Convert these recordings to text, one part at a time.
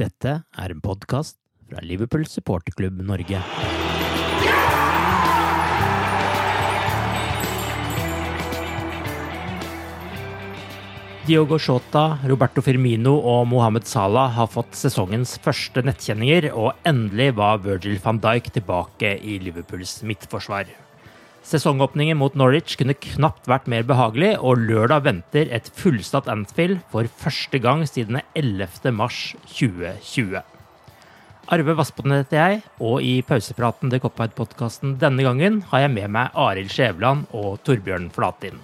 Dette er en podkast fra Liverpool supporterklubb Norge. Diogo Shota, Roberto Firmino og Mohammed Salah har fått sesongens første nettkjenninger, og endelig var Virgil van Dijk tilbake i Liverpools midtforsvar. Sesongåpningen mot Norwich kunne knapt vært mer behagelig, og lørdag venter et fullstatt Anfield for første gang siden 11. mars 2020. Arve Vassbotn heter jeg, og i pausepraten til Cophead-podkasten denne gangen har jeg med meg Arild Skjævland og Torbjørn Flatin.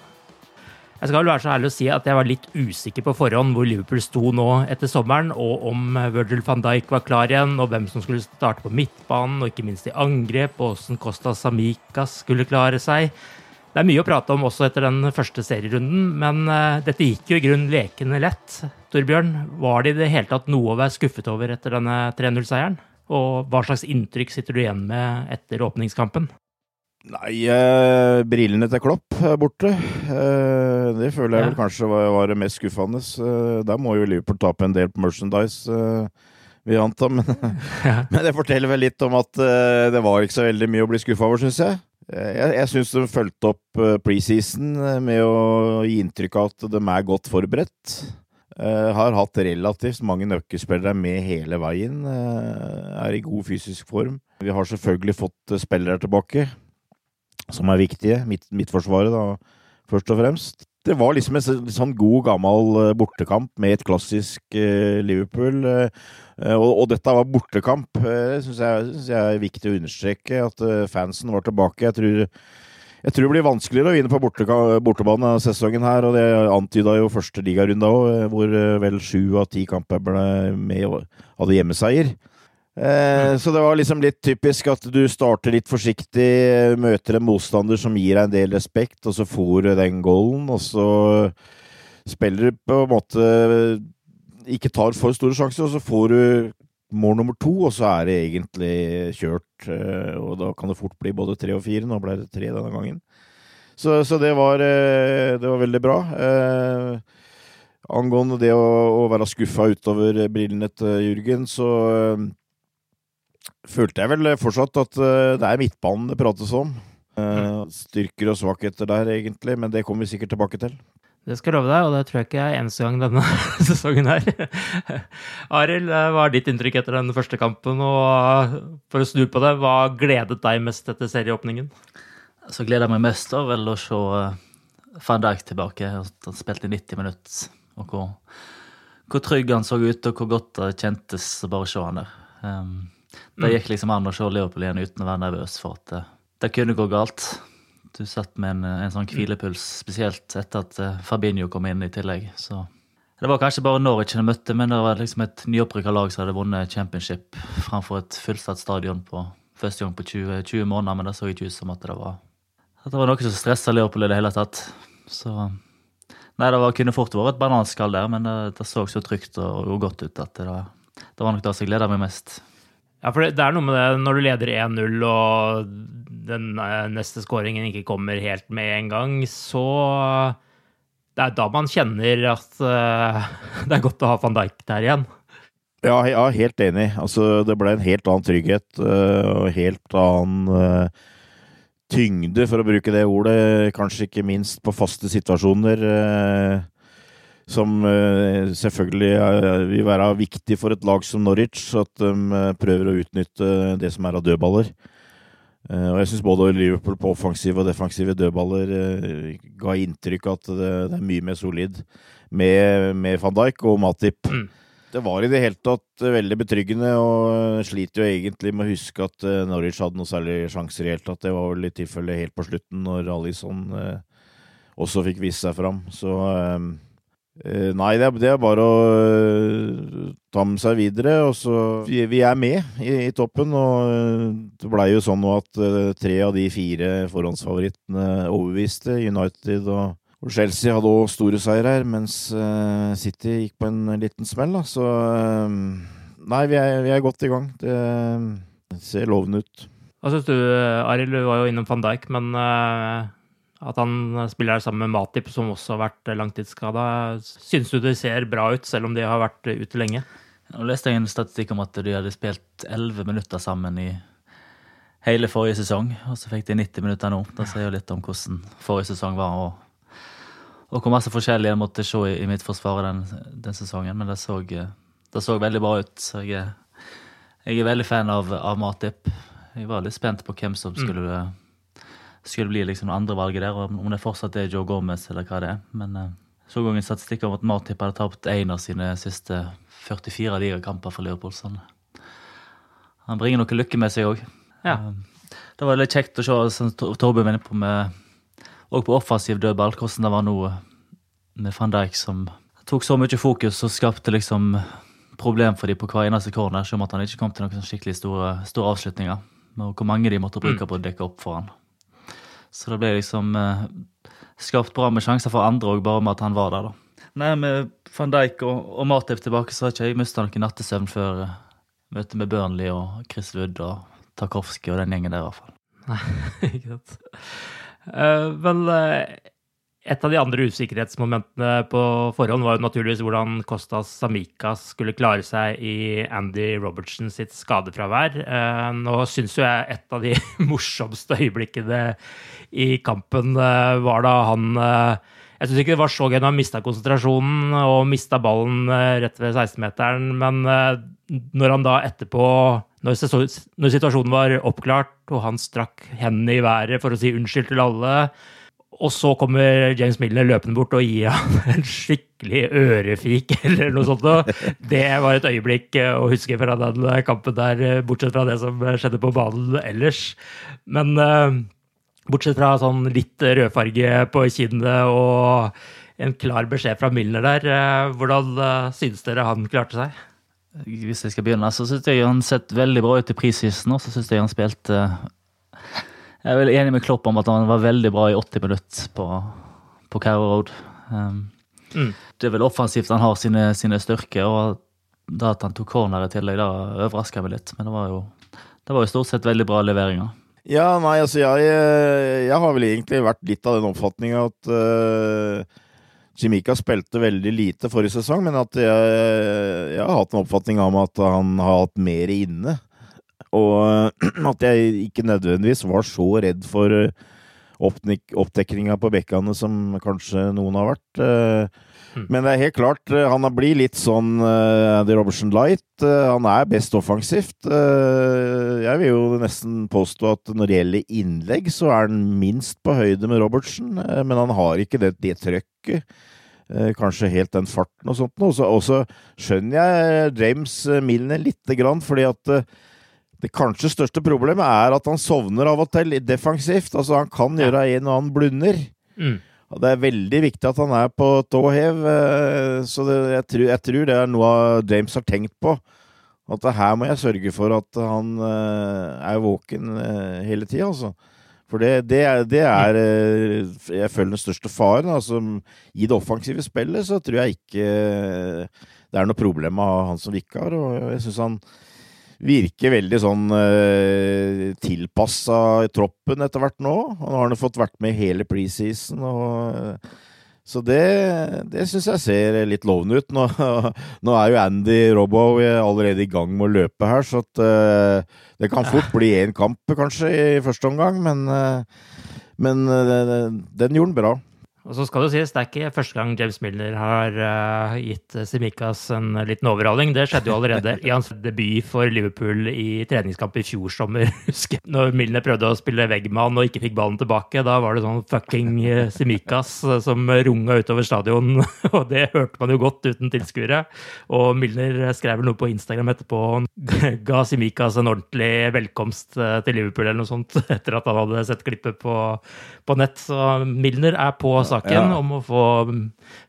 Jeg skal vel være så ærlig å si at jeg var litt usikker på forhånd hvor Liverpool sto nå etter sommeren, og om Virgil van Dijk var klar igjen, og hvem som skulle starte på midtbanen, og ikke minst i angrep, og hvordan Costa Samicas skulle klare seg. Det er mye å prate om også etter den første serierunden, men uh, dette gikk jo i grunnen lekende lett. Torbjørn, var det i det hele tatt noe å være skuffet over etter denne 3-0-seieren? Og hva slags inntrykk sitter du igjen med etter åpningskampen? Nei, eh, brillene til Klopp er borte. Eh, det føler jeg ja. vel kanskje var, var, det mest skuffende. Eh, der må jo Liverpool tape en del på merchandise, eh, vil jeg anta. Men, ja. men, det forteller vel litt om at eh, det var ikke så veldig mye å bli skuffa over, syns jeg. Eh, jeg, jeg syns de fulgte opp preseason med å gi inntrykk av at de er godt forberedt. har hatt relativt mange nøkkelspillere med hele veien. er i god fysisk form. Vi har selvfølgelig fått spillere tilbake som er viktige. Midt, midtforsvaret, da, først og fremst. Det var liksom en sånn god, gammel eh, bortekamp med et klassisk eh, Liverpool. Eh, og, og, dette var bortekamp. Det eh, syns jeg, jeg er viktig å understreke. At fansen var tilbake. Jeg tror, jeg tror, det blir vanskeligere å vinne på borte, bortebane sesongen her. Og det antyda jo første ligarunde òg, hvor vel sju av ti kamper ble med hadde hjemmeseier. Eh, så det var liksom litt typisk at du starter litt forsiktig, møter en motstander som gir deg en del respekt, og så får du den goalen, og så spiller du på en måte ikke tar for store sjanser, og så får du mål nummer to, og så er det egentlig kjørt. Eh, og da kan det fort bli både tre og fire. Nå ble det tre denne gangen. Så, så det, var, eh, det, var, veldig bra. Angående det å, å være skuffa utover brillene til Jürgen, så følte jeg vel fortsatt at uh, det er midtbanen det prates om. Uh, styrker og svakheter der, egentlig, men det kommer vi sikkert tilbake til. Det skal jeg love deg, og det tror jeg ikke er eneste gang denne sesongen her. Arild, hva er ditt inntrykk etter den første kampen? Og for å snu på det, hva gledet deg mest etter serieåpningen? Så gleder jeg meg mest av vel å se eh, van Dijk tilbake. Han spilte i 90 minutter. Og hvor, hvor, trygg han så ut, og hvor godt det kjentes å bare se han der. Um, det gikk liksom an å se Liverpool igjen uten å være nervøs for at det, det kunne gå galt. Du satt med en, en sånn hvilepuls, spesielt etter at uh, Fabinho kom inn i tillegg. Så det var kanskje bare Norwich de møtte, men det var liksom et nyopprykka lag som hadde vunnet championship framfor et fullsatt stadion på første gang på 20, 20, måneder. Men det så ikke ut som at det var at det var noe som stressa Leopold i det hele tatt. Så Nei, det var, kunne fort vært et bananskall der, men det, det så så trygt og, og, godt ut at det, det var nok det som gleda meg mest. Ja, for det, det, er noe med det når du leder 1-0 og den eh, neste skåringen ikke kommer helt med en gang, så Det er da man kjenner at uh, det er godt å ha van Dijk der igjen. Ja, ja helt enig. Altså, det ble en helt annen trygghet uh, og helt annen uh, tyngde, for å bruke det ordet. Kanskje ikke minst på faste situasjoner. Uh, som uh, selvfølgelig vil være viktig for et lag som Norwich. At de uh, prøver å utnytte det som er av dødballer. Uh, og jeg syns både Liverpool på offensive og defensive dødballer ga inntrykk av at det, er mye mer solid med, med van Dijk og Matip. Mm. Det var i det hele tatt veldig betryggende, og sliter jo egentlig med å huske at Norwich hadde noe særlig sjanser i hele tatt. Det var vel i tilfelle helt på slutten, når Alison også fikk vise seg fram. Så nei, det er, det er, bare å uh, ta med seg videre. Og så, vi, vi er med i, i, toppen, og uh, det blei jo sånn nå at tre av de fire forhåndsfavorittene overbeviste. United og, og Chelsea hadde òg store seire her, mens City gikk på en liten smell. Da. Så nei, vi er, vi er, godt i gang. Det ser lovende ut. Hva syns du, Arild? Du var jo innom van Dijk, men at han spiller sammen med Matip, som også har vært langtidsskada. Syns du det ser bra ut, selv om de har vært ute lenge? Nå leste jeg en statistikk om at de hadde spilt 11 minutter sammen i hele forrige sesong, og så fikk de 90 minutter nå. Det sier jo litt om hvordan forrige sesong var, og, og hvor masse forskjellig jeg måtte se i, i mitt forsvar den, den, sesongen. Men det så, det så, veldig bra ut. Så jeg, jeg er veldig fan av, av Matip. Jeg var litt spent på hvem som skulle mm skulle bli liksom andrevalget der, om det fortsatt er Joe Gomez eller hva det er. Men uh, så gang en statistikk om at Matip hadde tapt én av sine siste 44 ligakamper for Liverpool. Så han bringer noe lykke med seg òg. Ja. Uh, det var litt kjekt å se, som Torbjørn var inne på, med, og på offensiv dødball, hvordan det var nå med van Dijk som tok så mye fokus og skapte liksom problem for dem på hver eneste corner, som at han ikke kom til noen skikkelig store, store avslutninger. Og hvor mange de måtte bruke mm. på å dekke opp for han. Så det ble liksom eh, skapt bra med sjanser for andre òg, bare med at han var der, da. Nei, med van Dijk og, og Matip tilbake, så har ikke jeg mista noen nattesøvn før eh, møtet med Burnley og Chris Wood og Tarkovskij og den gjengen der, i hvert fall. Nei, ikke sant. Uh, vel, uh, et av de andre usikkerhetsmomentene på forhånd var jo naturligvis hvordan Kostas Samikas skulle klare seg i Andy Robertson sitt skadefravær. Eh, nå syns jo jeg et av de morsomste øyeblikkene i kampen eh, var da han eh, Jeg syns ikke det var så gøy når han mista konsentrasjonen og mista ballen rett ved 16-meteren, men når han da etterpå når, situasjonen var oppklart, og han strakk hendene i været for å si unnskyld til alle og så kommer James Milner løpende bort og gir han en skikkelig ørefik eller noe sånt. Det var et øyeblikk å huske fra den kampen der, bortsett fra det som skjedde på banen ellers. Men bortsett fra sånn litt rødfarge på kinnet og en klar beskjed fra Milner der, hvordan synes dere han klarte seg? Hvis jeg skal begynne, så syns jeg han sett veldig bra ut i priskysten. Og så syns jeg han spilte jeg er veldig enig med Klopp om at han var veldig bra i 80 minutter på, på Carrow Road. Um, mm. Det er vel offensivt han har sine, sine styrker, og da at han tok corner i tillegg, da overraska meg litt. Men det var, jo, det var jo stort sett veldig bra leveringer. Ja, nei, altså jeg, jeg har vel egentlig vært litt av den oppfatninga at uh, Jimika spilte veldig lite forrige sesong, men at jeg, jeg har hatt en oppfatning om at han har hatt mer inne. Og at jeg ikke nødvendigvis var så redd for eh, oppdekninga på bekkene som kanskje noen har vært. Eh, hmm. Men det er helt klart, eh, han har blitt litt sånn Andy Robertson Light. Han er best offensivt. Jeg vil jo nesten påstå at når det gjelder innlegg, så er han minst på høyde med Robertson. Men han har ikke det, det trøkket. Kanskje helt den farten og sånt. Og så skjønner jeg James Milner lite grann, fordi at det kanskje største problemet er at han sovner av og til defensivt. Altså, han kan gjøre en og annen blunder. Mm. Det er veldig viktig at han er på tå hev, eh, så det, jeg, tror, jeg, tror, det er noe James har tenkt på. At her må jeg sørge for at han uh, er våken uh, hele tida, altså. For det, det, er, det er eh, Jeg føler den største faren. Altså, I det offensive spillet så tror jeg ikke det er noe problem med han som vikar. Og jeg syns han virker veldig sånn uh, tilpassa troppen etter hvert nå. nå har han fått vært med hele preseason. og så det, det syns jeg ser litt lovende ut. Nå, nå, er jo Andy Robbo allerede i gang med å løpe her, så at, uh, det kan fort bli én kamp kanskje i første omgang. Men, uh, men uh, den gjorde han bra. Og så skal det sies, det er ikke første gang James Milner har uh, gitt Simikas en liten overhaling. Det skjedde jo allerede i hans debut for Liverpool i treningskamp i fjor sommer. husker Når Milner prøvde å spille veggmann og ikke fikk ballen tilbake, da var det sånn fucking Simikas som runga utover stadion. og det hørte man jo godt uten tilskuere. Og Milner skrev vel noe på Instagram etterpå ga Simikas en ordentlig velkomst til Liverpool eller noe sånt etter at han hadde sett klippet på, på nett. Så Milner er på saken ja. om å få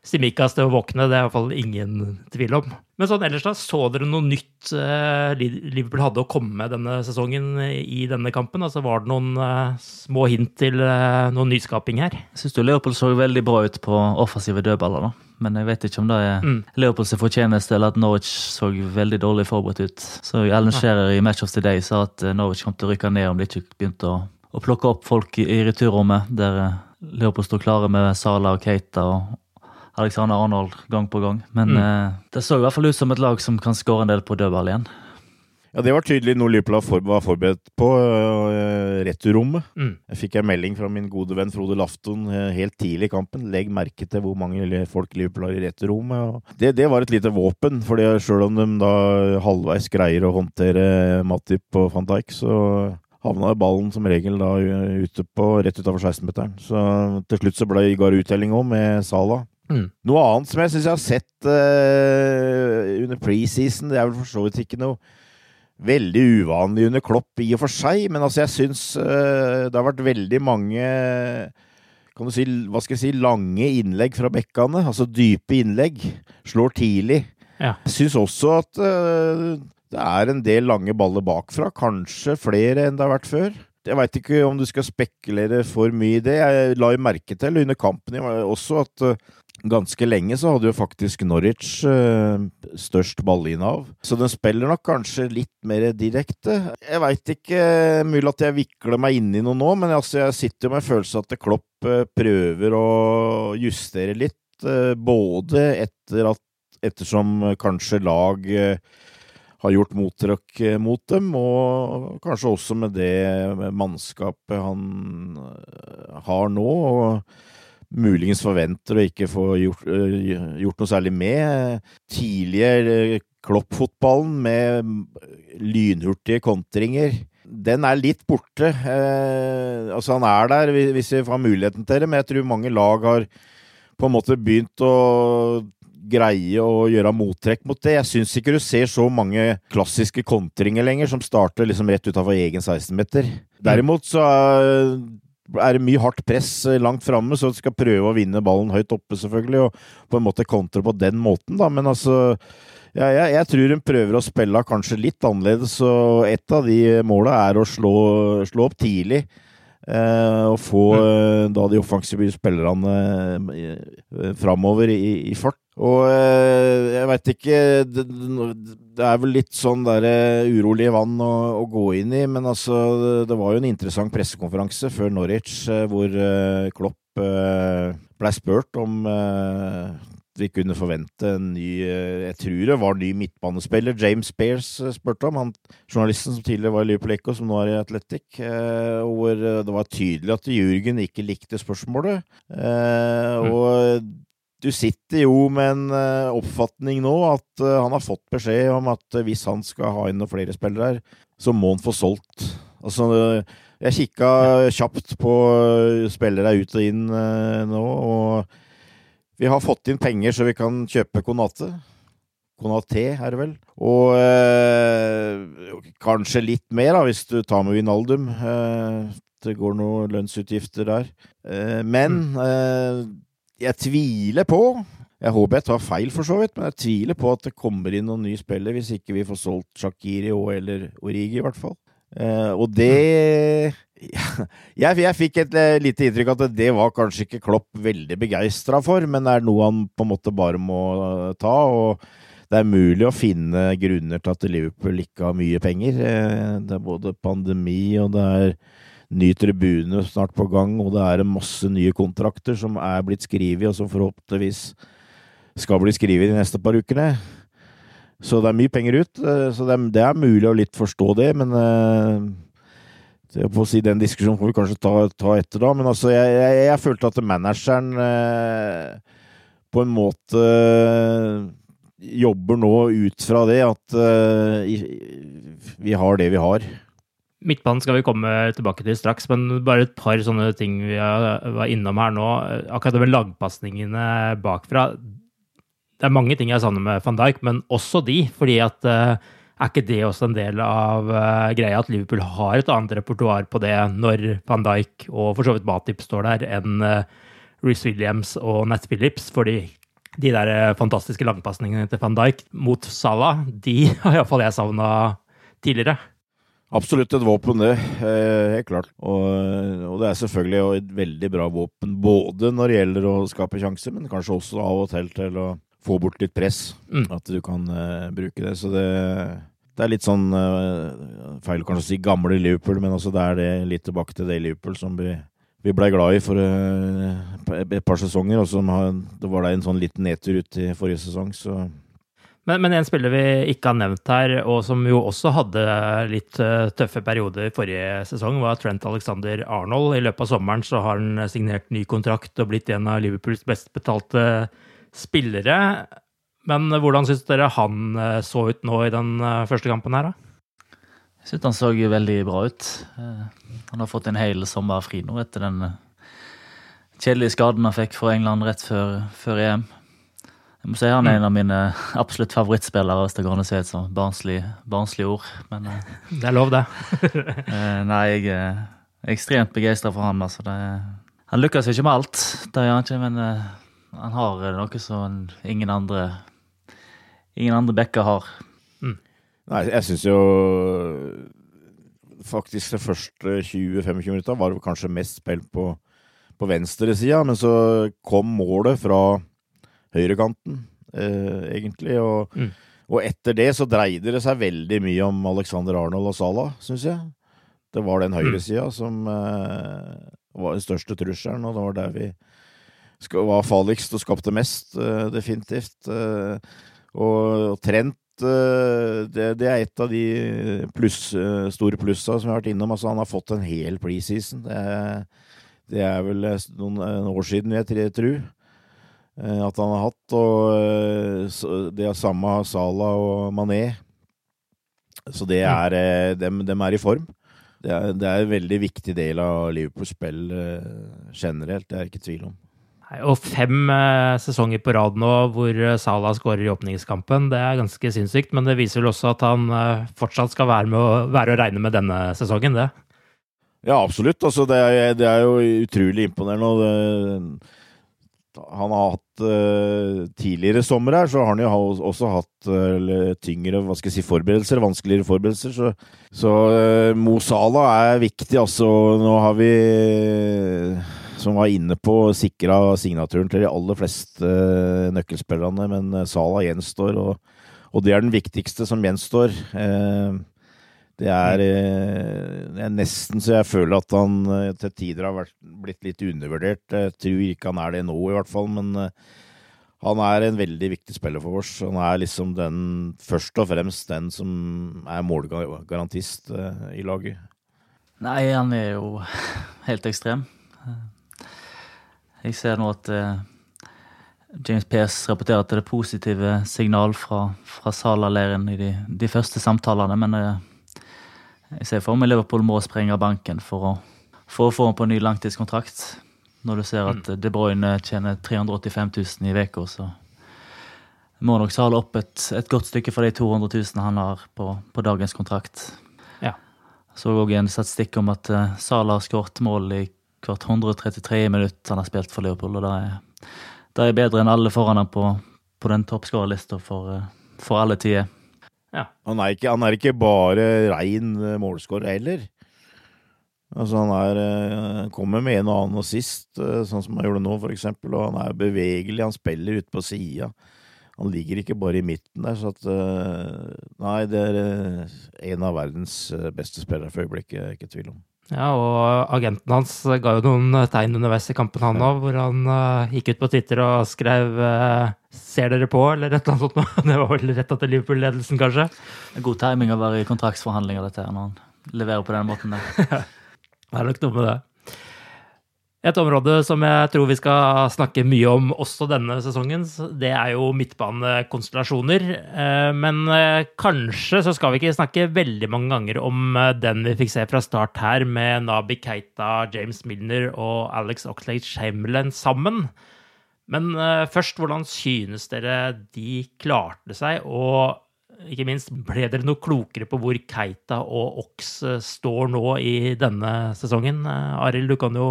Simikas til å våkne. Det er i hvert fall ingen tvil om. Men sånn ellers da, så dere noe nytt eh, Liverpool hadde å komme med denne sesongen i denne kampen? Altså Var det noen eh, små hint til eh, noen nyskaping her? Jeg syns Leopold så veldig bra ut på offensive dødballer. da. Men jeg vet ikke om det er mm. Leopolds fortjeneste eller at Norwich så veldig dårlig forberedt ut. Så Ellen Scherer i Match of the Day sa at Norwich kom til å rykke ned om de ikke begynte å, å plukke opp folk i, i returrommet. der Leopold står klare med Sala og Keita og Alexander Arnold gang på gang. Men mm. eh, det så i hvert fall ut som et lag som kan skåre en del på dødball igjen. Ja, Det var tydelig noe Liverpool var forberedt på. Uh, returrommet. Mm. Jeg fikk en melding fra min gode venn Frode Lafton uh, helt tidlig i kampen. Legg merke til hvor mange folk Liverpool har i returrommet. Det, det, var et lite våpen, for sjøl om de da halvveis greier å håndtere Matip og van Dijk, så havna ballen som regel da ute på rett utafor 16-meteren. Så til slutt så ble ga det uttelling òg, med Sala. Mm. Noe annet som jeg syns jeg har sett uh, under preseason, det er vel for så vidt ikke noe veldig uvanlig under Klopp i og for seg, men altså jeg syns uh, det har vært veldig mange kan du si, hva skal jeg si, lange innlegg fra bekkene, altså dype innlegg. Slår tidlig. Ja. Jeg syns også at uh, det er en del lange baller bakfra, kanskje flere enn det har vært før. Jeg veit ikke om du skal spekulere for mye i det. Jeg la jo merke til under kampen også at uh, ganske lenge så hadde jo faktisk Norwich uh, størst ballinnehav. Så den spiller nok kanskje litt mer direkte. Jeg veit ikke, mulig at jeg vikler meg inn i noe nå, men altså, jeg sitter jo med følelsen at Klopp uh, prøver å justere litt. både etter at ettersom kanskje lag har gjort mottrykk eh, mot dem, og kanskje også med det mannskapet han eh, har nå. og Muligens forventer å ikke få gjort, eh, gjort noe særlig med. Tidligere kloppfotballen med lynhurtige kontringer den er litt borte. Eh, altså Han er der hvis vi får muligheten til det, men jeg tror mange lag har på en måte begynt å greie å gjøre mottrekk mot det. Jeg syns ikke du ser så mange klassiske kontringer lenger som starter liksom rett utafor egen 16-meter. Derimot så er det mye hardt press langt framme, så du skal prøve å vinne ballen høyt oppe, selvfølgelig, og på en måte kontre på den måten, da. Men altså ja, jeg, jeg, tror hun prøver å spille kanskje litt annerledes, og et av de måla er å slå, slå opp tidlig. Eh, og få eh, da de offensive spillerne eh, framover i, i, fart. Og eh, jeg veit ikke det, det, er vel litt sånn der eh, urolige vann å, å, gå inn i, men altså Det var jo en interessant pressekonferanse før Norwich eh, hvor Klopp blei spurt om vi kunne forvente en ny Jeg tror det var ny midtbanespiller. James Spears spurte om. Han, journalisten som tidligere var i Liverpool Echo, som nå er i Athletic. Hvor det var tydelig at Jürgen ikke likte spørsmålet. Mm. Og du sitter jo med en uh, oppfatning nå at uh, han har fått beskjed om at uh, hvis han skal ha inn noen flere spillere her, så må han få solgt. Altså, jeg kikka kjapt på spillere ut og inn nå, og vi har fått inn penger så vi kan kjøpe Konate. Konaté, er det vel. Og kanskje litt mer, da, hvis du tar med Vinaldum. det går noen lønnsutgifter der. men mm jeg tviler på Jeg håper jeg tar feil, for så vidt, men jeg tviler på at det kommer inn noen nye spillere hvis ikke vi får solgt Shakiri og eller Origi, i hvert fall. Eh, og det jeg, jeg, fikk et eh, lite inntrykk at det var kanskje ikke Klopp veldig begeistra for, men det er noe han på en måte bare må eh, ta. og det er mulig å finne grunner til at Liverpool ikke har mye penger. Eh, det er både pandemi, og det er ny tribune snart på gang, og det er masse nye kontrakter som er blitt skrevet, og som forhåpentligvis skal bli skrevet de neste par ukene. Så det er mye penger ut. Så det er, det er mulig å litt forstå det, men på å si Den diskusjonen får vi kanskje ta, ta etter, da. Men altså, jeg, jeg, jeg følte at manageren eh, på en måte eh, jobber nå ut fra det at eh, vi har det vi har. Midtbanen skal vi komme tilbake til straks, men bare et par sånne ting vi var innom her nå. Akkurat det med lagpasningene bakfra. Det er mange ting jeg savner med van Dijk, men også de. fordi at uh, er ikke det også en del av uh, greia at Liverpool har et annet repertoar på det når van Dijk og for så vidt Matip står der, enn uh, Reece Williams og Nat Phillips? Fordi de der fantastiske langpasningene til van Dijk mot Salah, de har iallfall jeg savna tidligere. Absolutt et våpen, det. Helt klart. Og, og, det er selvfølgelig et veldig bra våpen både når det gjelder å skape sjanser, men kanskje også av og til til å få bort litt press. Mm. At du kan uh, bruke det. Så det, det er litt sånn uh, Feil kanskje å si gamle Liverpool, men også det er det litt tilbake til det Liverpool som vi, vi blei glad i for uh, et par sesonger. Og som har, det var da en sånn liten nedtur ut i forrige sesong, så men, men, en spiller vi ikke har nevnt her, og som jo også hadde litt tøffe perioder forrige sesong, var Trent Alexander Arnold. I løpet av sommeren så har han signert ny kontrakt og blitt en av Liverpools best betalte spillere. Men hvordan syns dere han eh, så ut nå i den eh, første kampen her, da? Jeg syns han så veldig bra ut. Eh, han har fått en hel sommer fri nå etter den kjedelige skaden han fikk for England rett før, før EM. Jeg må si Han er en av mine absolutt favorittspillere, hvis det går an å si et sånt barnslig, barnslig ord. Men, det er lov, det. nei, jeg er ekstremt begeistra for han. Altså, det, han lykkes ikke med alt, det gjør han ikke, men han har noe som ingen andre ingen andre backer har. Mm. Nei, jeg syns jo faktisk de første 20-25 minutter var det kanskje mest spill på, på venstresida, men så kom målet fra høyrekanten, eh, egentlig. Og, mm. og, etter det så dreide det seg veldig mye om Alexander Arnold og Salah, syns jeg. Det var den høyresida mm. som eh, var den største trusselen, og det var der vi var farligst og skapte mest, eh, definitivt. Uh, og Trent uh, det, det, er et av de pluss, store plussa som jeg har vært innom. Altså, han har fått en hel preseason. Det, det er vel noen år siden, jeg tror, at han har hatt. Og det er samme Salah og Mané. Så det er, dem, dem er i form. Det er, det er, en veldig viktig del av Liverpools spill generelt, det er ikke tvil om. Og fem eh, sesonger på rad nå hvor eh, Salah skårer i åpningskampen, det er ganske sinnssykt. Men det viser vel også at han eh, fortsatt skal være, med å, være å regne med denne sesongen, det. Ja, absolutt. Altså, det, er, det, er, jo utrolig imponerende. og det, han har hatt uh, Tidligere sommer her så har han jo også hatt uh, tyngre hva skal jeg si, forberedelser, vanskeligere forberedelser. Så, så uh, Mo Salah er viktig, altså. Nå har vi som var inne på sikra signaturen til de aller fleste nøkkelspillerne, men Salah gjenstår, og, og, det er den viktigste som gjenstår. Uh, det er, det er, nesten så jeg føler at han til tider har vært, blitt litt undervurdert. Jeg tror ikke han er det nå, i hvert fall, men han er en veldig viktig spiller for oss. Han er liksom den, først og fremst den som er målgarantist i laget. Nei, han er jo helt ekstrem. Jeg ser nå at James Pearce rapporterer at det er positive signal fra, fra Sala-leiren i de, de, første samtalene, men jeg ser for meg Liverpool må sprenge banken for å, for å få ham på en ny langtidskontrakt. Når du ser at mm. De Bruyne tjener 385 000 i uka, så må nok sale opp et, et, godt stykke for de 200 000 han har på, på dagens kontrakt. Ja. Så òg en statistikk om at uh, Sala har skåret mål i hvert 133 minutt han har spilt for Liverpool. og Det er, det er bedre enn alle foran ham på, på den toppskårerlista for, eh, for alle tider. Ja. Han, er ikke, han er ikke bare rein eh, målskårer heller. Altså han er eh, kommer med en og annen assist, eh, sånn som han gjorde nå, for eksempel. Og han er bevegelig, han spiller ute på sida. Han ligger ikke bare i midten der, så at Nei, det er en av verdens beste spillere for øyeblikket, ikke tvil om. Ja, og agenten hans ga jo noen tegn underveis i kampen, han òg, hvor han uh, gikk ut på Twitter og skrev uh, 'Ser dere på?' eller et eller annet sånt. Det var vel rett etter Liverpool-ledelsen, kanskje? God timing å være i kontraktsforhandlinger dette når han leverer på den måten der. Det er nok noe med det. Et område som jeg tror vi skal snakke mye om også denne sesongen, det er jo midtbanekonstellasjoner. Eh, Men eh, kanskje så skal vi ikke snakke veldig mange ganger om eh, den vi fikk se fra start her, med Nabi Keita, James Milner og Alex Oxlade Chamberlain sammen. Men først, hvordan synes dere de klarte seg, og ikke minst, ble dere noe klokere på hvor Keita og Ox står nå i denne sesongen? Arild, du kan jo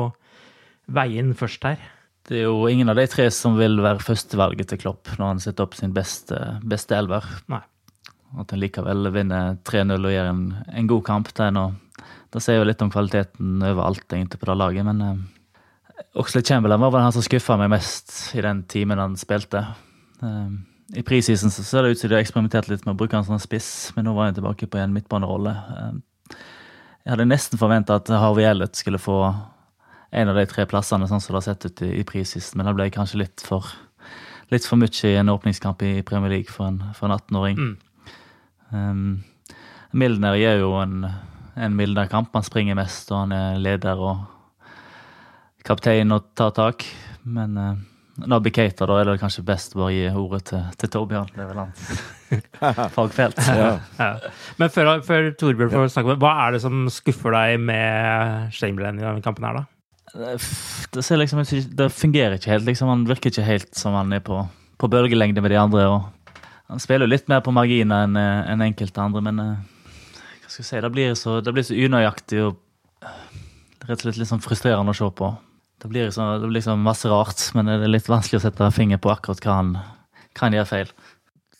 veie inn først her. Det er jo ingen av de tre som vil være førstevalget til Klopp når han setter opp sin beste, beste elver. Nei. At han likevel vinner 3-0 og gjør en, en god kamp. Det, det sier jo litt om kvaliteten overalt egentlig på det laget, men eh, Oxlade Chamberlain var vel han som skuffa meg mest i den timen han spilte. Eh, I preseason så ser det ut som de har eksperimentert litt med å bruke han som spiss, men nå var han tilbake på en midtbanerolle. Eh, jeg hadde nesten forventa at Harvey Elliot skulle få en av de tre plassene, sånn som det har sett ut i, i preseason, men det ble kanskje litt for, litt for mye i en åpningskamp i Premier League for en, for en 18-åring. Mm. Um, Milner gjør jo en, en mildere kamp. Han springer mest, og han er leder og kaptein og tar tak. Men uh, Nabi Keita, da er det kanskje best å bare gi ordet til, til Torbjørn. Det er vel hans fagfelt. Ja. Ja. Men før, før Torbjørn får snakke hva er det som skuffer deg med Chamberlain i denne kampen her, da? Det, ser liksom, det fungerer ikke helt. Liksom. Han virker ikke helt som han er på, på bølgelengde med de andre. Og han spiller jo litt mer på marginer enn en enkelte andre, men eh, hva skal jeg si, det blir så, det blir så unøyaktig og eh, rett og slett litt sånn frustrerende å se på. Det blir, så, det blir liksom masse rart, men det er litt vanskelig å sette finger på akkurat hva han, hva han gjør feil.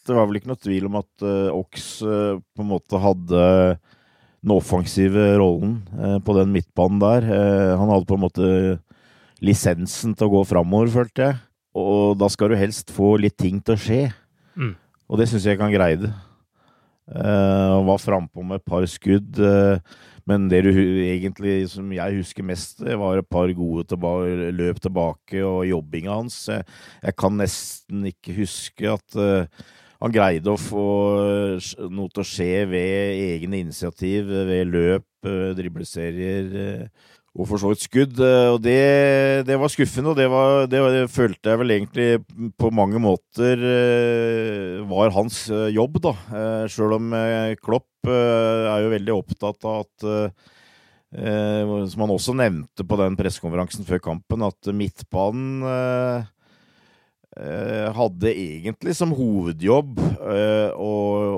Det var vel ikke noe tvil om at uh, Ox uh, på en måte hadde den offensive rollen eh, på den midtbanen der. Eh, han hadde på en måte lisensen til å gå framover, følte jeg. Og da skal du helst få litt ting til å skje. Mm. Og det syns jeg kan han det. Eh, Han var frampå med et par skudd. eh, Men det du egentlig som jeg husker mest, var et par gode tilba løp tilbake og jobbinga hans. Jeg, jeg kan nesten ikke huske at eh, han greide å få eh, noe til å skje ved egne initiativ, ved løp, eh, dribleserier eh, og for så vidt skudd. eh, Og det, det var skuffende, og det, var, det, det følte jeg vel egentlig på mange måter eh, var hans eh, jobb, da. Eh, Sjøl om eh, Klopp eh, er jo veldig opptatt av at eh, eh, Som han også nevnte på den pressekonferansen før kampen, at midtbanen eh, eh, hadde egentlig som hovedjobb eh, å,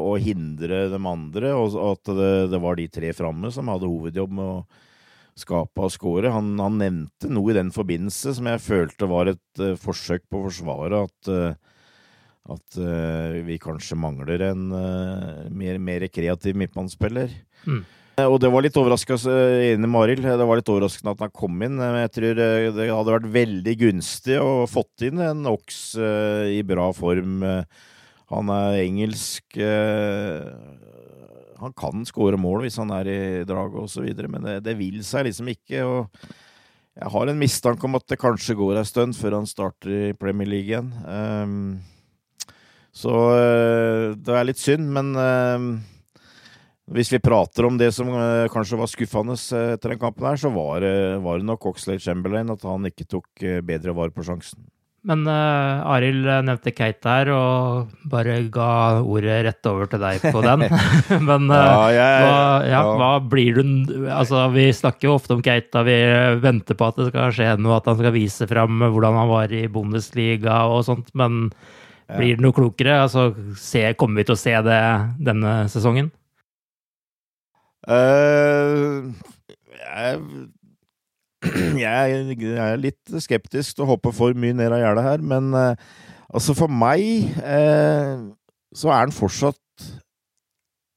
å hindre de andre, og at det, det var de tre framme som hadde hovedjobb med å skape og score. Han, han nevnte noe i den forbindelse som jeg følte var et eh, forsøk på å forsvare at, eh, at eh, vi kanskje mangler en eh, mer, mer kreativ midtbanespiller. Mm. Eh, Og det var litt overraskende, enig med det var litt overraskende at han kom inn. Jeg tror eh, det hadde vært veldig gunstig å fått inn en eh, i bra form. Eh, Han er engelsk. eh, Han kan skåre mål hvis han er i draget osv., men det, det vil seg liksom ikke. og Jeg har en mistanke om at det kanskje går en stund før han starter i Premier League igjen. Så eh, det er litt synd, men hvis vi prater om det som eh, kanskje var skuffende eh, etter den kampen, her, så var, det- var det nok Oxlade Chamberlain at han ikke tok eh, bedre vare på sjansen. Men uh, Arild nevnte Keita her, og bare ga ordet rett over til deg på den. Men uh, Ja, jeg- hva, ja, ja. hva blir du Altså, vi snakker jo ofte om Keita, vi venter på at det skal skje noe, at han skal vise fram hvordan han var i Bundesliga og sånt, men blir det noe klokere? Altså, se, kommer vi til å se det denne sesongen? Eh, jeg, jeg, er litt skeptisk til å hoppe for mye ned av gjerdet her, men uh, altså for meg uh, så er den fortsatt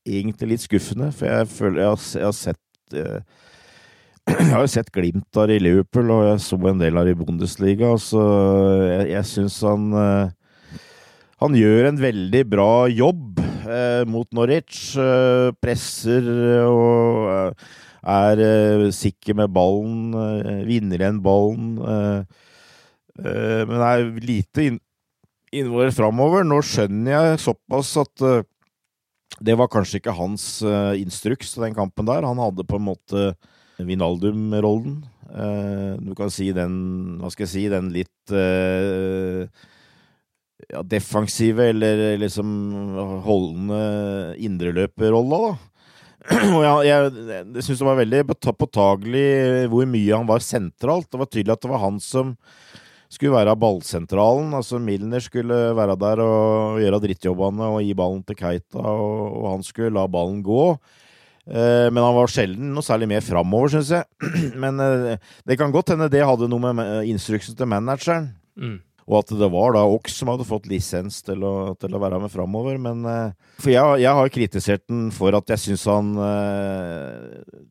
egentlig litt skuffende, for jeg føler jeg har, jeg har sett jeg har jo sett glimt av i Liverpool, og jeg så en del av i Bundesliga. Så jeg, jeg syns han Han gjør en veldig bra jobb eh, mot Norwich. Eh, presser og eh, er eh, sikker med ballen. vinner igjen ballen. men er lite inn, innover framover. Nå skjønner jeg såpass at det var kanskje ikke hans instruks til den kampen der. Han hadde på en måte Vinaldum-rollen. Du kan si den Hva skal jeg si Den litt ja, defensive eller liksom holdende indreløperrolla, da. Og jeg, jeg, jeg syns det var veldig påtagelig hvor mye han var sentralt. Det var tydelig at det var han som skulle være ballsentralen. Altså Milner skulle være der og gjøre drittjobbene og gi ballen til Keita, og, og han skulle la ballen gå. Eh, men han var sjelden noe særlig mer framover, syns jeg. Men eh, det kan godt hende det hadde noe med instruksen til manageren. Mm. Og at det var da Ox som hadde fått lisens til å, til å være med framover. Men eh, For jeg, jeg har kritisert den for at jeg syns han eh,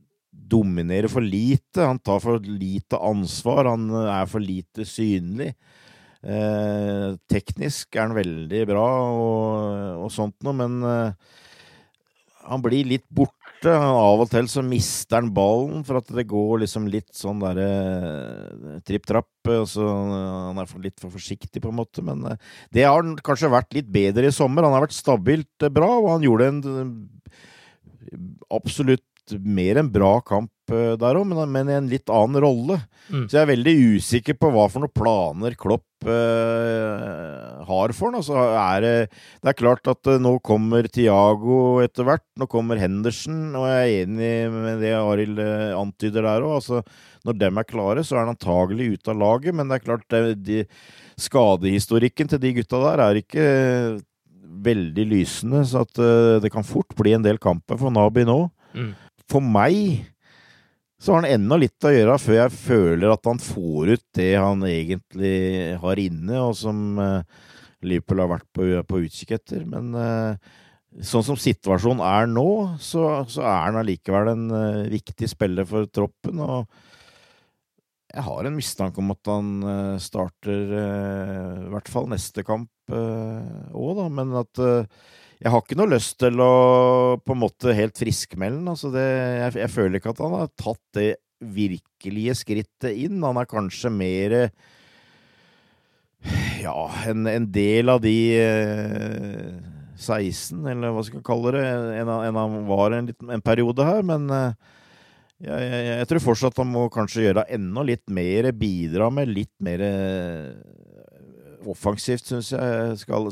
dominerer for lite. Han tar for lite ansvar. Han er for lite synlig. Eh, teknisk er han veldig bra og, og sånt noe, men eh, han blir litt borte. Av og til så mister han ballen for at det går liksom litt sånn derre eh, tripp-trapp. Så han er litt for forsiktig, på en måte. Men eh, det har han kanskje vært litt bedre i sommer. Han har vært stabilt eh, bra, og han gjorde en absolutt mer enn bra kamp der òg, men, men, i en litt annen rolle. Mm. Så jeg er veldig usikker på hva for noen planer Klopp har for. Altså, er det, det er klart at uh, nå kommer Tiago etter hvert, nå kommer Henderson, og jeg er enig med det Arild uh, antyder der òg. Altså, når dem er klare, så er han antagelig ute av laget, men det er klart det, de, skadehistorikken til de gutta der er ikke veldig lysende, så at det kan fort bli en del kamper for Nabi nå. Mm. For meg så har han enda litt å gjøre før jeg føler at han får ut det han egentlig har inne, og som uh, Liverpool har vært på, på utkikk etter. Men uh, sånn som situasjonen er nå, så, så er han allikevel en uh, viktig spiller for troppen. og jeg har en mistanke om at han starter i hvert fall neste kamp òg, da. Men at jeg har ikke noe lyst til å på en måte helt friskmelde den. Altså jeg, jeg, føler ikke at han har tatt det virkelige skrittet inn. Han er kanskje mer ja, en, en del av de eh, 16, eller hva skal jeg kalle det, enn han var en, en, periode her. Men eh, jeg, jeg, jeg, tror fortsatt han må kanskje gjøre enda litt mer, bidra med litt mer eh, offensivt, syns jeg. Skal,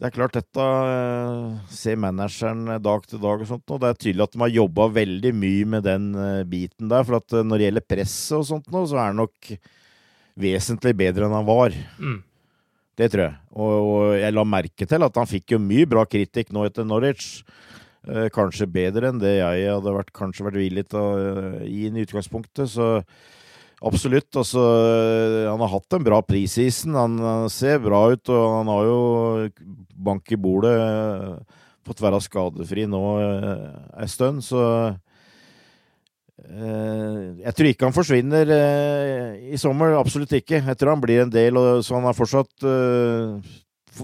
det er klart, dette eh, ser manageren dag til dag og sånt, og det er tydelig at de har jobba veldig mye med den biten der. For at når det gjelder presset og sånt nå, så er han nok vesentlig bedre enn han var. Mm. Det tror jeg. Og, og, jeg la merke til at han fikk jo mye bra kritikk nå etter Norwich. Eh, kanskje bedre enn det jeg hadde vært, kanskje vært villig til å gi inn i utgangspunktet. Så absolutt. Altså, han har hatt en bra prisisen. Han, ser bra ut, og han har jo bank i bordet. Uh, fått være skadefri nå ei stund, så jeg tror ikke han forsvinner i sommer. Absolutt ikke. Jeg tror han blir en del, så han fortsatt,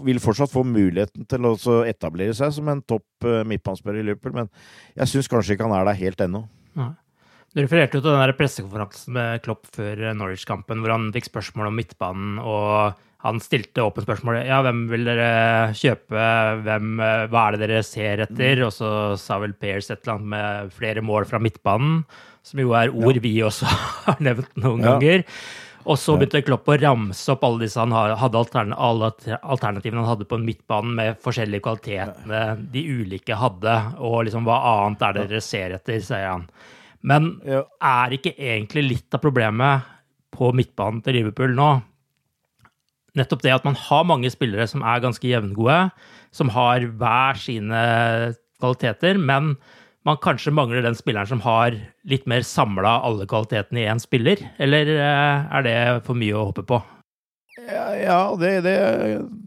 vil fortsatt få muligheten til å etablere seg som en topp midtbanespiller i Liverpool. Men jeg syns kanskje ikke han er der helt ennå. Ja. Du refererte jo til den der pressekonferansen med Klopp før Norwich-kampen, hvor han fikk spørsmål om midtbanen, og han stilte åpent spørsmål ja, hvem vil dere kjøpe, hvem, hva er det dere ser etter? Og så sa vel Pears et eller annet med flere mål fra midtbanen, som jo er ord ja. vi også har nevnt noen ja. ganger. Og så begynte Klopp å ramse opp alle disse han hadde alle alternativene han hadde på midtbanen, med forskjellige kvalitetene de ulike hadde, og liksom hva annet er det dere ser etter, sier han. Men er ikke egentlig litt av problemet på midtbanen til Liverpool nå nettopp det at man har mange spillere som er ganske jevngode, som har hver sine kvaliteter, men man kanskje mangler den spilleren som har litt mer samla alle kvalitetene i én spiller? Eller eh, er det for mye å håpe på? Ja, ja det, det,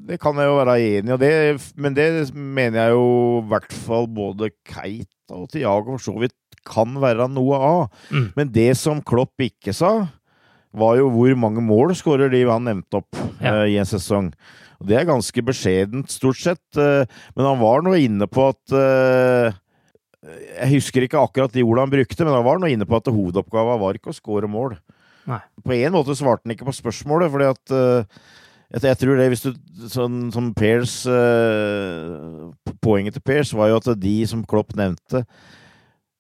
det, kan jeg jo være enig i, men det mener jeg jo i hvert fall både Keit og Tiago for så vidt kan være noe av. Mm. Men det som Klopp ikke sa, var jo hvor mange mål skårer de han nevnte opp ja. uh, i en sesong. Og Det er ganske beskjedent, stort sett. Uh, men han var nå inne på at uh, Jeg husker ikke akkurat de ordene han brukte, men han var nå inne på at hovedoppgava var ikke å skåre mål. Nei. På en måte svarte han ikke på spørsmålet, fordi at jeg, tror det, hvis du Sånn som Pairs Poenget til Pairs var jo at de som Klopp nevnte,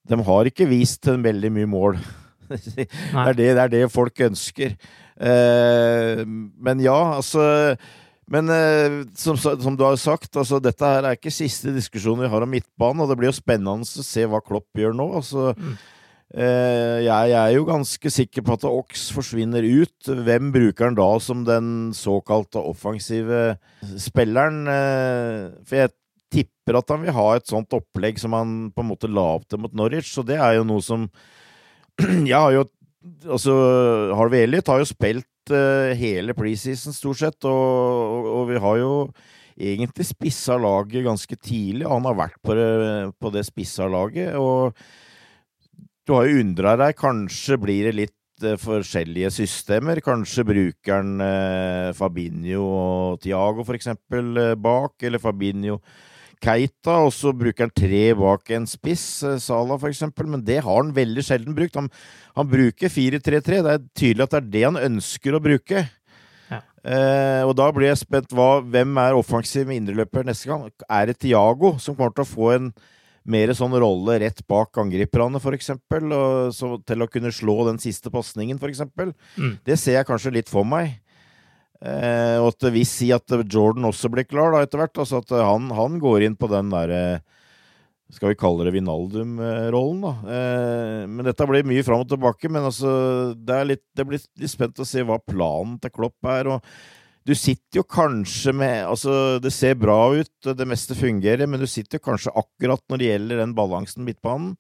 de har ikke vist en veldig mye mål det, er det, det, er det, folk ønsker. Eh, men ja, altså Men eh, som, som, du har sagt, altså, dette her er ikke siste diskusjon vi har om midtbanen, og det blir jo spennende å se hva Klopp gjør nå. altså mm. eh, jeg, jeg, er jo ganske sikker på at Ox forsvinner ut. Hvem bruker han da som den såkalte offensive spilleren? Eh, for jeg tipper at han vil ha et sånt opplegg som han på en måte la opp til mot Norwich, så det er jo noe som jeg har jo Altså, Harvey Elliot har jo spilt uh, hele preseason, stort sett, og, og, og, vi har jo egentlig spissa laget ganske tidlig. Han har vært på det, på det spissa laget, og du har jo undra deg. Kanskje blir det litt uh, forskjellige systemer. Kanskje bruker han uh, Fabinho og Tiago, for eksempel, bak, eller Fabinho Keita, og så bruker han tre bak en spiss, eh, Sala eksempel, men det har han veldig sjelden brukt. Han, han bruker 4-3-3, det er tydelig at det er det han ønsker å bruke. Ja. Eh, og da blir jeg spent hva, hvem er offensiv indreløper neste gang. Er det Tiago som kommer til å få en mer sånn rolle rett bak angriperne, eksempel, til å kunne slå den siste pasningen, eksempel. Mm. Det ser jeg kanskje litt for meg. Eh, og at det vil si at Jordan også blir klar da etter hvert. Altså at han, han går inn på den derre skal vi kalle det Vinaldum-rollen, da. Eh, men dette blir mye fram og tilbake. Men altså, det, er litt, det blir litt spent å se hva planen til Klopp er. og du sitter jo kanskje med Altså, det ser bra ut, det meste fungerer, men du sitter jo kanskje akkurat når det gjelder den balansen midtbanen.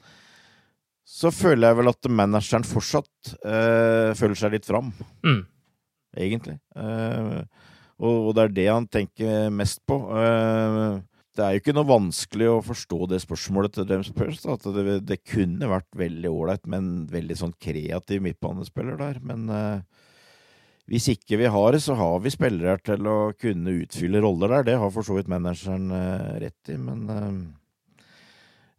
Så føler jeg vel at manageren fortsatt eh, føler seg litt fram. Mm. Egentlig. Uh, og, og, det er det han tenker mest på. Uh, det er jo ikke noe vanskelig å forstå det spørsmålet til James Pearce. At det, det, kunne vært veldig ålreit med en veldig sånn kreativ midtbanespiller der. Men uh, hvis ikke vi har det, så har vi spillere til å kunne utfylle roller der. Det har for så vidt manageren rett i, men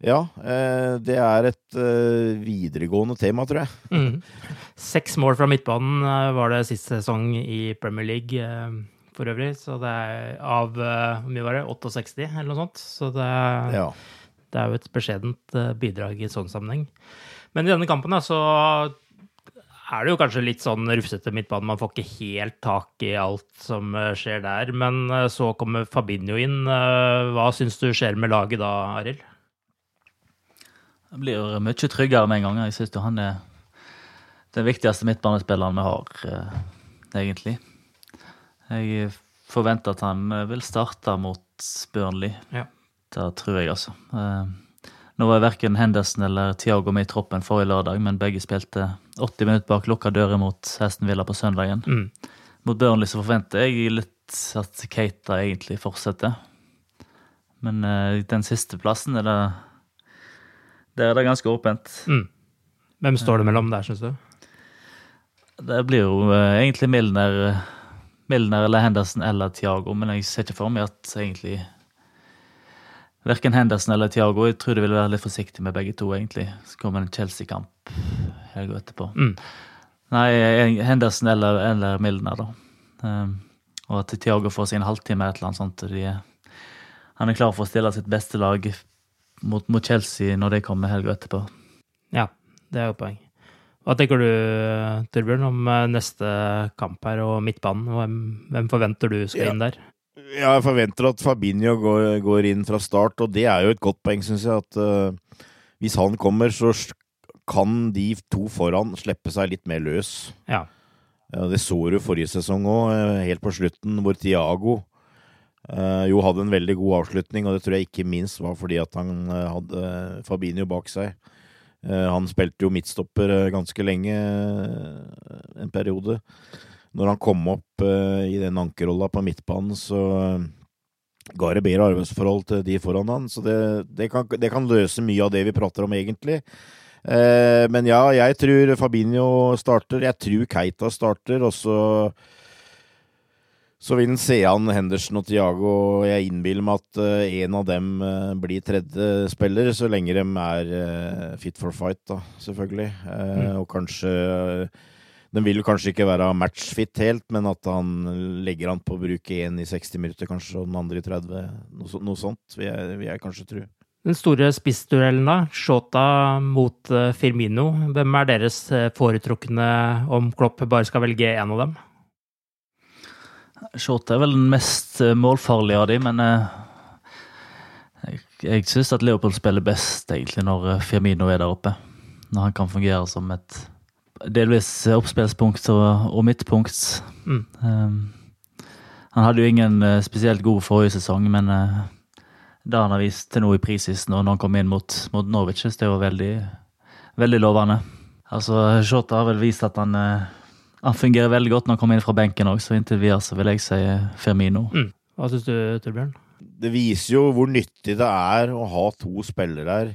ja. Eh, det er et eh, videregående tema, tror jeg. Mm. Seks mål fra midtbanen eh, var det sist sesong i Premier League for øvrig. Så det er av hvor mye var det, 68 eller noe sånt. Så det, ja. det er jo et beskjedent bidrag i sånn sammenheng. Men i denne kampen så er det jo kanskje litt sånn rufsete midtbane. Man får ikke helt tak i alt som skjer der. Men så kommer Fabinho inn. Hva syns du skjer med laget da, Arild? Det blir mye tryggere med en gang. Jeg syns han er den viktigste midtbanespilleren vi har, egentlig. Jeg forventer at han vil starte mot Burnley. Ja. Det tror jeg, altså. Nå var verken Henderson eller Tiago med i troppen forrige lørdag, men begge spilte 80 minutter bak lukka dører mot Hesten Villa på søndagen. Mm. Mot Burnley så forventer jeg litt at Keita egentlig fortsetter. Men den siste plassen er det Der er det ganske åpent. Mm. Hvem står det mellom der, syns du? Det blir jo uh, egentlig Milner, Milner eller Henderson eller Tiago, men jeg ser ikke for meg at egentlig Verken Henderson eller Thiago. Jeg tror de vil være litt forsiktige med begge to, egentlig. Så kommer en Chelsea-kamp helga etterpå. Mm. Nei, Henderson eller, eller Milner, da. Um, og at Thiago får seg en halvtime eller et eller annet sånt. De, han er klar for å stille sitt beste lag mot, mot Chelsea når de kommer helga etterpå. Ja, det er jo poeng. Hva tenker du, Torbjørn, om eh, neste kamp her og midtbanen? Hvem, hvem forventer du skal ja. inn der? Ja, jeg forventer at Fabinho går, går, inn fra start, og det er jo et godt poeng, syns jeg. At uh, hvis han kommer, så kan de to foran slippe seg litt mer løs. Ja. ja det så du forrige sesong òg, eh, helt på slutten, hvor Tiago uh, jo hadde en veldig god avslutning, og det tror jeg ikke minst var fordi at han uh, hadde Fabinho bak seg. han spilte jo midtstopper ganske lenge en periode når han kom opp i den ankerrolla på midtbanen, så ga det bedre arbeidsforhold til de foran han. Så det, det, kan, det, kan, løse mye av det vi prater om, egentlig. Men ja, jeg tror Fabinho starter. Jeg tror Keita starter, og så så vil en se an Henderson og Tiago. Jeg innbiller meg at uh, en av dem uh, blir tredje spiller, så lenge de er uh, fit for fight, da, selvfølgelig. Mm. Og kanskje den vil kanskje ikke være matchfit helt, men at han legger an på å bruke én i 60 minutter, kanskje, og den andre i 30. Noe, noe sånt, vil jeg, vil jeg, kanskje tro. Den store spissduellen, da. Shota mot eh, Firmino. Hvem er deres eh, foretrukne om Klopp bare skal velge én av dem? Shota er vel den mest eh, målfarlige av de, men jeg, jeg syns at Leopold spiller best egentlig når Firmino er der oppe. Når han kan fungere som et delvis oppspillspunkt og, og midtpunkt. Mm. Um, han hadde jo ingen spesielt god forrige sesong, men uh, det han har vist til nå i prisisen og når han kom inn mot, mot Norwich, det var veldig, veldig lovende. Altså, Shota har vel vist at han, uh, han fungerer veldig godt når han kommer inn fra benken òg, så inntil videre så vil jeg si Firmino. Mm. Hva syns du, Torbjørn? Det viser jo hvor nyttig det er å ha to spillere her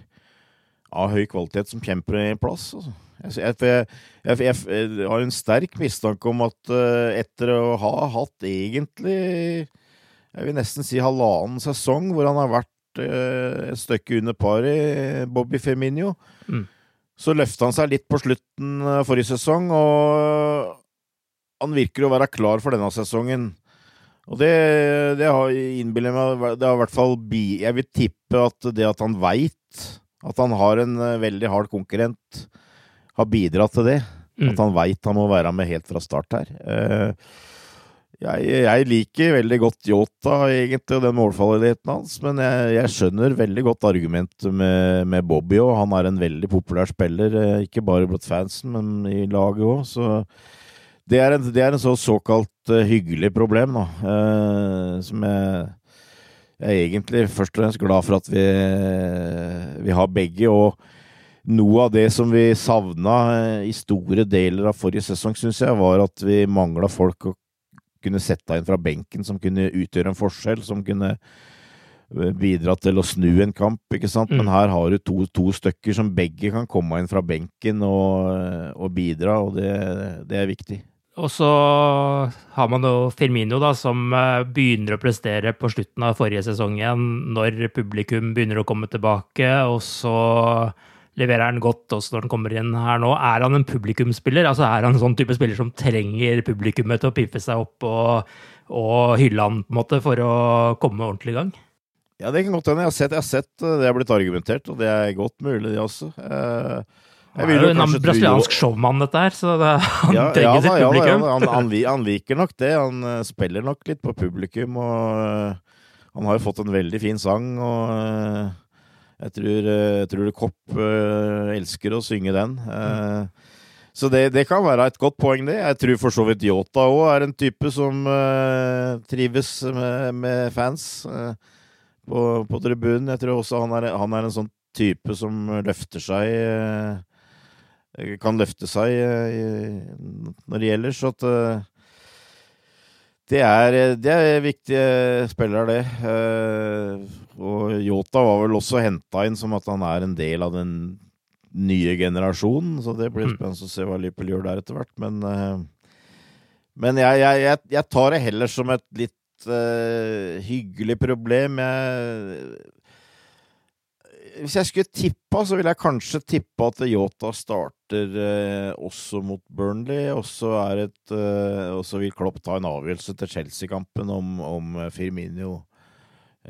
av høy kvalitet som kjemper i plass. Altså. Jeg, jeg, jeg, jeg, har en sterk mistanke om at uh, etter å ha hatt egentlig Jeg vil nesten si halvannen sesong hvor han har vært uh, et stykke under par i Bobby Firmino, mm. Så løfta han seg litt på slutten uh, forrige sesong, og han virker å være klar for denne sesongen. Og det, det har innbiller meg Det har i hvert fall bi, Jeg vil tippe at det at han veit At han har en uh, veldig hard konkurrent, har bidratt til det. Mm. At han veit han må være med helt fra start her. Uh, jeg, jeg, liker veldig godt Yota, egentlig, og den målfalligheten hans, men jeg, jeg, skjønner veldig godt argumentet med, med Bobby òg. Han er en veldig populær spiller, ikke bare blant fansen, men i laget òg. Så det er en, det er en så såkalt uh, hyggelig problem, da. Uh, som jeg jeg er egentlig først og fremst glad for at vi, vi har begge. Og noe av det som vi savna i store deler av forrige sesong, syns jeg, var at vi mangla folk å kunne sette inn fra benken som kunne utgjøre en forskjell, som kunne eh, bidra til å snu en kamp, ikke sant. Mm. Men her har du to, to, stykker som begge kan komme inn fra benken og, og bidra, og det, det er viktig. Og så har man jo Firmino, da, som eh, begynner å prestere på slutten av forrige sesong igjen, når publikum begynner å komme tilbake. Og så leverer han godt også når han kommer inn her nå. Er han en publikumsspiller? Altså Er han en sånn type spiller som trenger publikummet til å piffe seg opp og, og hylle han på en måte for å komme ordentlig i gang? Ja, det kan godt hende. Jeg har sett, jeg har sett eh, det har blitt argumentert, og det er godt mulig, det også. Eh, han er jo en brasiliansk showmann, dette her, så det, han ja, trenger ja, sitt ja, publikum. Ja, han, han, han, liker nok det. Han uh, spiller nok litt på publikum, og uh, han har jo fått en veldig fin sang, og jeg, tror, jeg tror Kopp elsker å synge den. Så det, det, kan være et godt poeng, det. Jeg tror for så vidt Yota òg er en type som trives med, med fans på, på, tribunen. Jeg tror også han er, han er en sånn type som løfter seg kan løfte seg eh, når det gjelder. Så at eh, det er, det er viktige spillere, det. Eh, og Yota var vel også henta inn som at han er en del av den nye generasjonen, så det blir mm. spennende å se hva Liverpool gjør der etter hvert. Men, men jeg, jeg, jeg, tar det heller som et litt uh, hyggelig problem. Jeg hvis jeg skulle tippa, så ville jeg kanskje tippa at Yota starter uh, også mot Burnley. Og så eh, vil Klopp ta en avgjørelse til Chelsea-kampen om, om, Firmino eh,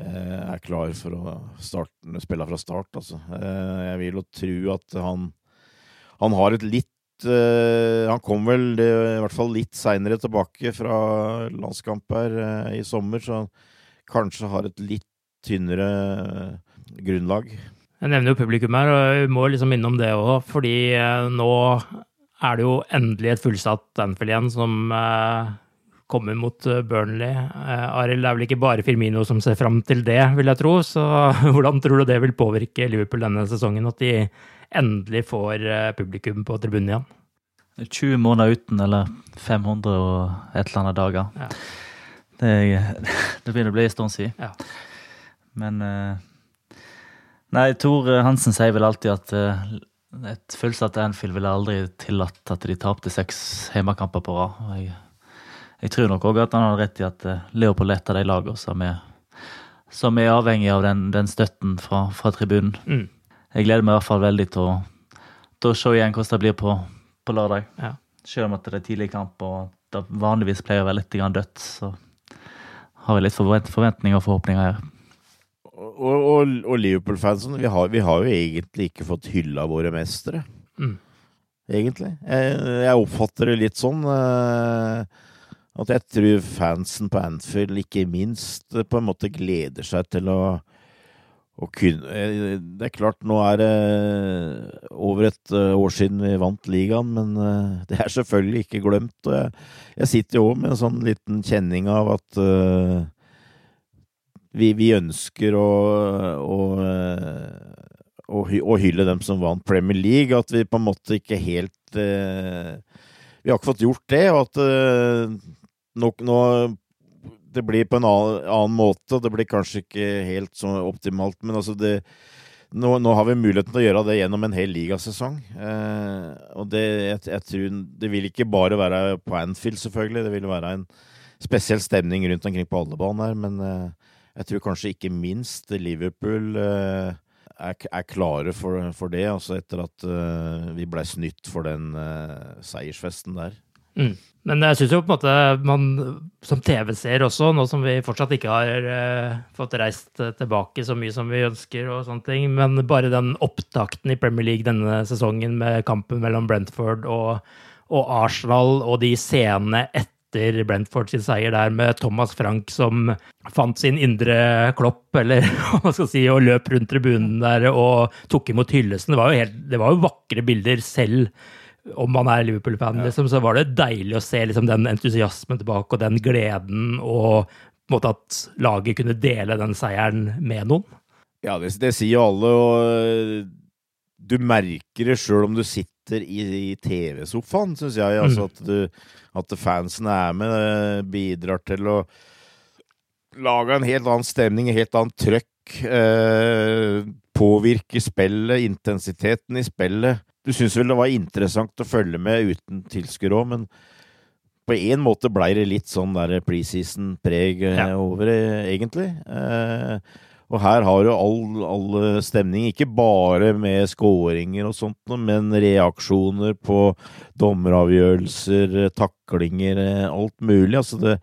er klar for å starte, spille fra start. Altså. Eh, jeg vil jo tro at han, han har et litt eh, Han kom vel i hvert fall litt seinere tilbake fra landskamp her eh, i sommer, så han kanskje har et litt tynnere grunnlag. Jeg nevner jo publikum her, og vi må liksom minne om det òg, fordi eh, nå er det jo endelig et fullsatt Anfield igjen som eh, kommer mot eh, Burnley. Arild, det er vel ikke bare Firmino som ser fram til det, vil jeg tro. Så hvordan tror du det vil påvirke Liverpool denne sesongen, at de endelig får publikum på tribunen igjen? 20 måneder uten, eller 500 og et eller annet dager. Ja. Det, det, begynner å bli en stund siden. Ja. Men Nei, Tor Hansen sier vel alltid at et fullsatt Anfield ville aldri tillatt at de tapte seks hjemmekamper på rad. Jeg, jeg, tror nok òg at han har rett i at uh, Leopold er et av de lagene som er, som er avhengig av den, den støtten fra, fra tribunen. Mm. Jeg gleder meg i hvert fall veldig til å, til å se igjen hvordan det blir på, på lørdag. Ja. Selv om at det er tidlig kamp og det vanligvis pleier å være litt dødt, så har vi litt forventninger og forhåpninger her og, og, og Liverpool-fansen, vi, vi, har jo egentlig ikke fått hylla våre mestere. Mm. Egentlig. Jeg, jeg, oppfatter det litt sånn uh, at jeg tror fansen på Anfield ikke minst uh, på en måte gleder seg til å, å kunne uh, Det er klart, nå er det over et år siden vi vant ligaen, men det er selvfølgelig ikke glemt. Og jeg, jeg sitter jo òg med en sånn liten kjenning av at vi, vi ønsker å, å, å, å, hylle dem som vant Premier League. At vi på en måte ikke helt eh, Vi har ikke fått gjort det, og at eh, nå, nå, det blir på en annen, måte, måte. Det blir kanskje ikke helt så optimalt, men altså det nå, nå, har vi muligheten til å gjøre det gjennom en hel ligasesong. Eh, og det, jeg, jeg tror, det vil ikke bare være på Anfield, selvfølgelig. Det vil være en spesiell stemning rundt omkring på alle baner. Men eh, jeg tror kanskje ikke minst Liverpool eh, er, er, klare for, for, det, altså etter at uh, vi ble snytt for den uh, seiersfesten der. Mm. Men jeg syns jo på en måte man som TV-seer også, nå som vi fortsatt ikke har uh, fått reist tilbake så mye som vi ønsker, og sånne ting, men bare den opptakten i Premier League denne sesongen med kampen mellom Brentford og, og Arsenal, og de scenene etter Brentford sin seier der med Thomas Frank som fant sin indre klopp, eller hva skal si, og løp rundt tribunen der og tok imot hyllesten. Det var jo, helt, det var jo vakre bilder selv om man er Liverpool-fan, ja. liksom, så var det deilig å se liksom, den entusiasmen tilbake og den gleden, og måte at laget kunne dele den seieren med noen. Ja, det, det sier jo alle, og du merker det sjøl om du sitter i, i TV-sofaen, syns jeg. Altså, mm. at, du, at fansen er med, bidrar til å lage en helt annen stemning, en helt annet trøkk. Eh, påvirke spillet, intensiteten i spillet. Du syns vel det var interessant å følge med uten tilskuere òg, men på en måte blei det litt sånn der preseason-preg eh, ja. over det, egentlig. Eh, og her har du all, all, stemning, ikke bare med skåringer og sånt, men reaksjoner på dommeravgjørelser, taklinger, eh, alt mulig. Altså det,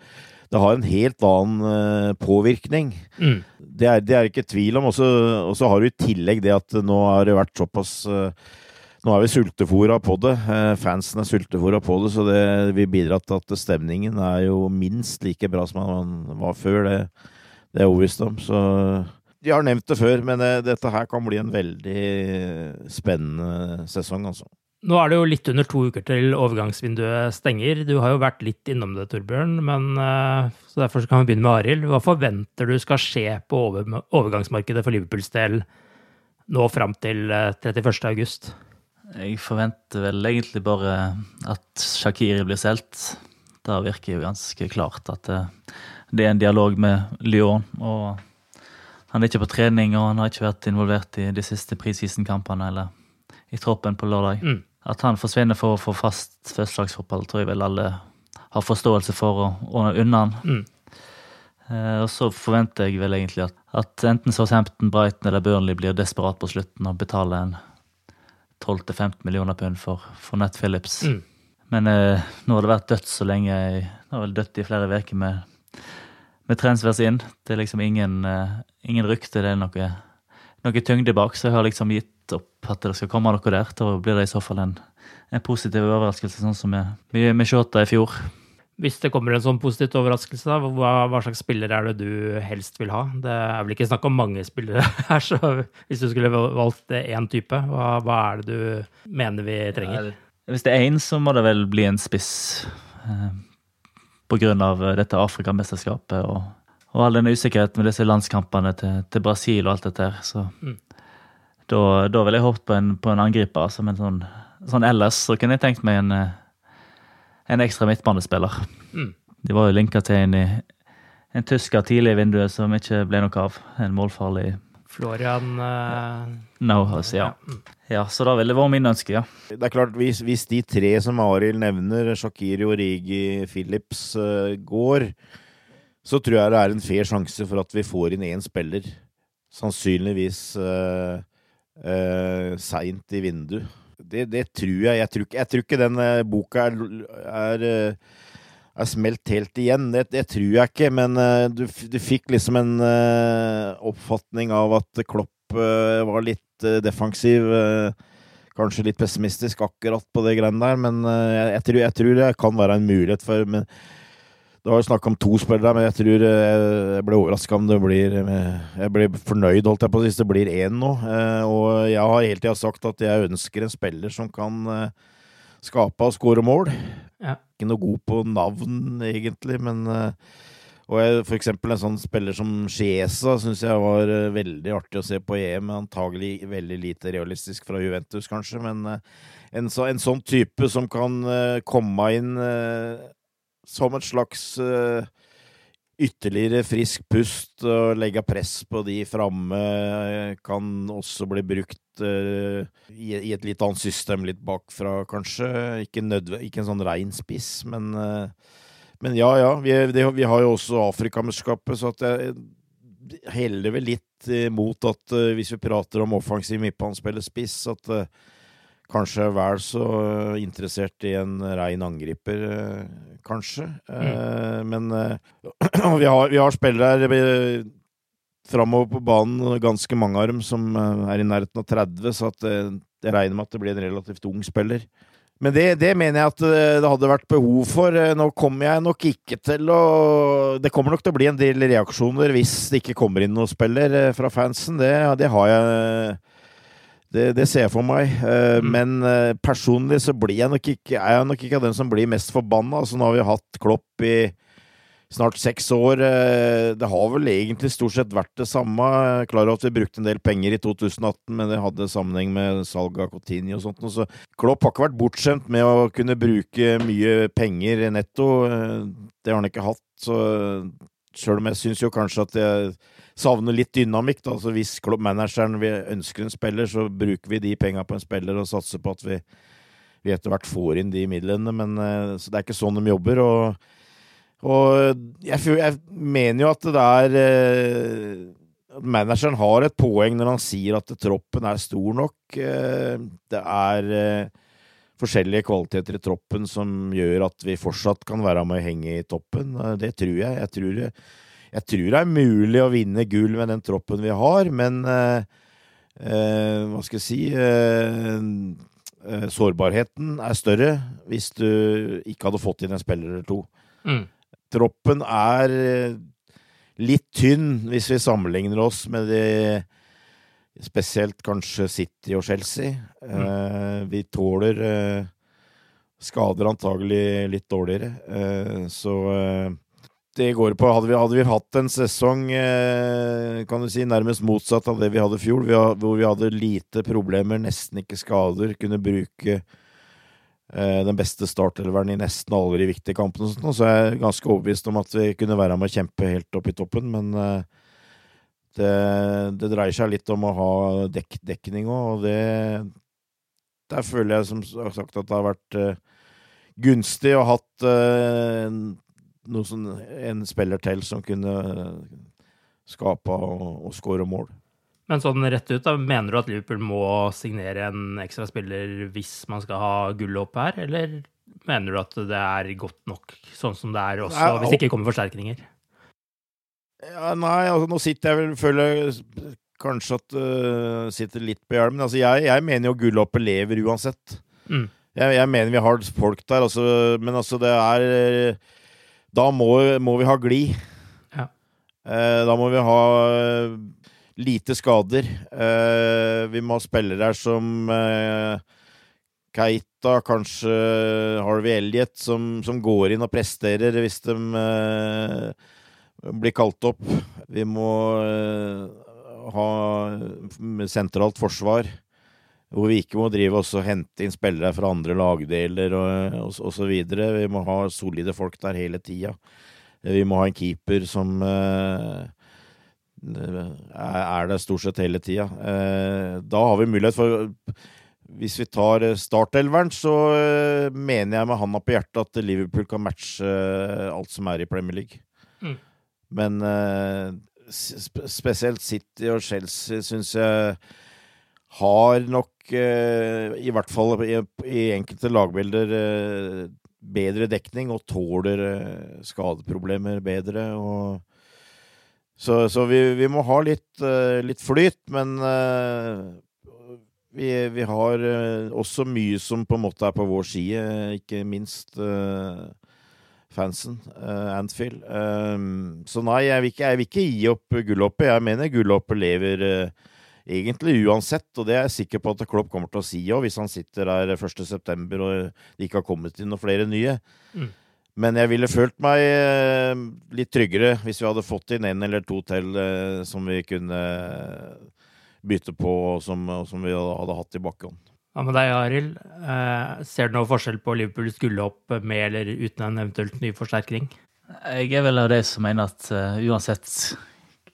det har en helt annen påvirkning. Mm. Det, er, det er ikke tvil om. Og så har du i tillegg det at nå har det vært såpass uh, nå er vi sultefòra på det. Eh, fansen er sultefòra på det, så det vil bidra til at stemningen er jo minst like bra som den var før. Det, det er overbevist om. Så de har nevnt det før, men det, dette her kan bli en veldig spennende sesong, altså. Nå er det jo litt under to uker til overgangsvinduet stenger. Du har jo vært litt innom det, Torbjørn, men eh, så derfor kan vi begynne med Arild. Hva forventer du skal skje på overgangsmarkedet for Liverpools del nå fram til 31. Eh, august? Jeg forventer vel egentlig bare at Shakiri blir solgt. Det virker jo ganske klart at det, eh, er en dialog med Lyon. og Han er ikke på trening, og han har ikke vært involvert i de siste preseason-kampene eller i troppen på lørdag. Mm. At han forsvinner for å få fast førstelagsfotball, tror jeg vel alle har forståelse for ordne unna han. Mm. Eh, og så forventer jeg vel egentlig at, at enten Southampton, Brighton eller Burnley blir desperat på slutten og betaler en 12-15 millioner pund for, for Nett Phillips. Mm. Men eh, nå har det vært dødt så lenge. Jeg har vel dødt i flere uker med, med transfers inn. Det er liksom ingen, eh, ingen rykte, det er noe, noe tyngde bak. Så jeg har liksom gitt opp at det skal komme noe der. Da blir det i så fall en, en positiv overraskelse, sånn som med, med Shota i fjor. Hvis det kommer en sånn positivt overraskelse, da, hva, hva, slags spillere er det du helst vil ha? Det er vel ikke snakk om mange spillere her, så hvis du skulle valgt én type, hva, hva, er det du mener vi trenger? Hvis det er én, så må det vel bli en spiss. Eh, på grunn av dette Afrikamesterskapet og, og all den usikkerheten med disse landskampene til, til Brasil og alt dette her. Så mm. da, da ville jeg håpet på en, på en angriper. Som en sånn, sånn ellers så kunne jeg tenkt meg en eh, en ekstra midtbanespiller. Mm. De var jo linka til en, en tysker tidlig i vinduet som ikke ble noe av. En målfarlig Florian uh... Nauhaus, ja. Mm. ja. Så da ville det vært min ønske, ja. Det er klart, hvis, hvis de tre som Arild nevner, Shakiri, Origi, Phillips, uh, går, så tror jeg det er en fair sjanse for at vi får inn én spiller. Sannsynligvis uh, uh, seint i vinduet. Det, det, tror jeg. Jeg tror, jeg tror ikke den uh, boka er, er, uh, er, smelt helt igjen. Det, det, tror jeg ikke, men uh, du, du, fikk liksom en oppfatning av at Klopp var litt defensiv. kanskje litt pessimistisk akkurat på det greiene der, men jeg, jeg, tror, jeg, tror, det kan være en mulighet for men, det var jo snakk om to spillere, men jeg tror eh, jeg ble overraska om det blir eh, Jeg blir fornøyd, holdt jeg på hvis det blir én nå. Eh, og jeg har hele tida sagt at jeg ønsker en spiller som kan skape og skåre mål. Ja. Ikke noe god på navn, egentlig, men og jeg, for eksempel en sånn spiller som Chiesa syns jeg var veldig artig å se på EM. Antagelig veldig lite realistisk fra Juventus, kanskje, men en, så, en sånn type som kan komme inn som et slags uh, ytterligere frisk pust og legge press på de framme. Kan også bli brukt uh, i, i, et litt annet system litt bakfra, kanskje. Ikke, ikke en sånn rein spiss, men, uh, men ja, ja. Vi, det, vi, har jo også Afrikamesterskapet, så at jeg heller vel litt mot at hvis vi prater om offensiv midtbanespiller spiss, at kanskje vel så interessert i en rein angriper, eh, kanskje. Mm. Men eh, vi, har, vi har spillere framover på banen, ganske mange av dem, som eh, er i nærheten av 30, så at, eh, jeg regner med at det blir en relativt ung spiller. Men det, det mener jeg at eh, det hadde vært behov for. Eh, Nå kommer jeg nok ikke til å Det kommer nok til å bli en del reaksjoner hvis det ikke kommer inn noen spiller eh, fra fansen. Det, det har jeg det, det ser jeg for meg. Mm. Men eh, personlig så blir jeg nok ikke, er jeg nok ikke av den som blir mest forbanna. Altså, nå har vi hatt Klopp i snart seks år. Eh, Det har vel egentlig stort sett vært det samme. Klar over at vi brukte en del penger i 2018, men det hadde sammenheng med salg av Coutinho og sånt. Så Klopp har ikke vært bortskjemt med å kunne bruke mye penger netto. Eh, Det har han ikke hatt. Så sjøl om jeg syns jo kanskje at jeg savner litt dynamikk, da. Altså hvis Klopp-manageren ønsker en spiller, så bruker vi de penga på en spiller og satser på at vi, vi etter hvert får inn de midlene. Men eh, det er ikke sånn de jobber. og og jeg, jeg mener jo at det er eh, Manageren har et poeng når han sier at troppen er stor nok. Eh, Det er eh, forskjellige kvaliteter i troppen som gjør at vi fortsatt kan være med å henge i toppen. Eh, Det tror jeg. Jeg tror, jeg tror det er mulig å vinne gull med den troppen vi har, men eh, eh, hva skal jeg si eh, eh, Sårbarheten er større hvis du ikke hadde fått inn en spiller eller to Mm. troppen er eh, litt tynn hvis vi sammenligner oss med de Spesielt kanskje City og Chelsea. Mm. vi tåler eh, skader antagelig litt dårligere. Eh, så eh, det går på Hadde vi, hadde vi hatt en sesong eh, kan du si, nærmest motsatt av det vi hadde i fjor, hvor vi hadde lite problemer, nesten ikke skader, kunne bruke eh, den beste startelveren i nesten alle de viktige kampene, og så er jeg ganske overbevist om at vi kunne være med å kjempe helt opp i toppen. Men eh, det, det dreier seg litt om å ha dek, dekning òg, og det Der føler jeg som sagt at det har vært gunstig ha hatt noe sånn, en spiller til som kunne skape og, og skåre mål. Men sånn rett ut, da, mener du at Liverpool må signere en ekstra spiller hvis man skal ha gullet opp her, eller mener du at det er godt nok sånn som det er også, hvis det ikke kommer forsterkninger? Ja, nei, altså nå sitter jeg vel Føler jeg kanskje at uh, sitter litt på hjelmen. Altså, jeg, jeg mener jo gullhoppet lever uansett. Mm. Jeg, jeg mener vi har folk der, altså, men altså det er eh, Da må, må vi ha glid. Ja. Eh, da må vi ha eh, lite skader. Eh, vi må ha spillere her som Keita, kanskje Harvey Elliot, som, som går inn og presterer hvis de blir kalt opp. Vi må ha sentralt forsvar. Hvor vi ikke må drive oss og hente inn spillere fra andre lagdeler og, og, og så videre. Vi må ha solide folk der hele tida. Vi må ha en keeper som eh, er der stort sett hele tida. Eh, da har vi mulighet for Hvis vi tar eh, startelveren, så eh, mener jeg med handa på hjertet at Liverpool kan matche eh, alt som er i Premier League. Mm. Men eh, spesielt City og Chelsea syns jeg har nok, i hvert fall i, i enkelte lagbilder, eh, bedre dekning og tåler eh, skadeproblemer bedre. Og så, så vi, vi må ha litt, eh, litt flyt, men eh, vi, vi har eh, også mye som på en måte er på vår side, ikke minst eh, fansen, eh, Anfield. Så nei, jeg vil, ikke, jeg vil ikke gi opp gullhoppet. Jeg mener gullhoppet lever eh, egentlig uansett, og det er jeg sikker på at Klopp kommer til å si òg, hvis han sitter der 1.9. og det ikke har kommet inn noen flere nye. Mm. Men jeg ville følt meg eh, litt tryggere hvis vi hadde fått inn en eller to til eh, som vi kunne bytte på, og som, og som vi hadde, hatt i bakhånd. Ja, med deg, Arild? Eh, ser du noe forskjell på Liverpools opp med eller uten en eventuelt ny forsterkning? Jeg er vel av de som mener at uansett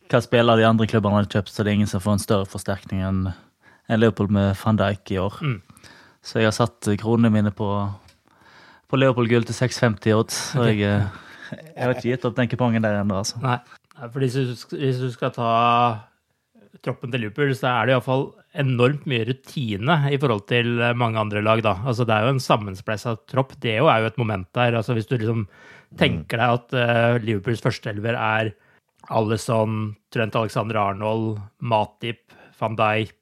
hva spiller de andre klubbene har kjøpt, så det er ingen som får en større forsterkning enn Leopold med van Dijk i år. Mm. Så jeg har satt eh, kronene mine på, på Leopold gull til 6,50 odds. Så jeg, eh, jeg har ikke gitt opp den kupongen der ennå, altså. Nei. Nei, For hvis du, hvis du skal ta troppen til Liverpool, så er det iallfall enormt mye rutine i forhold til mange andre lag, da. Altså, det er jo en sammenspleisa tropp. Det er jo et moment der. Altså, hvis du liksom tenker deg at uh, Liverpools førsteelver er Alison, Trent Alexander Arnold, Matip, van Dijk,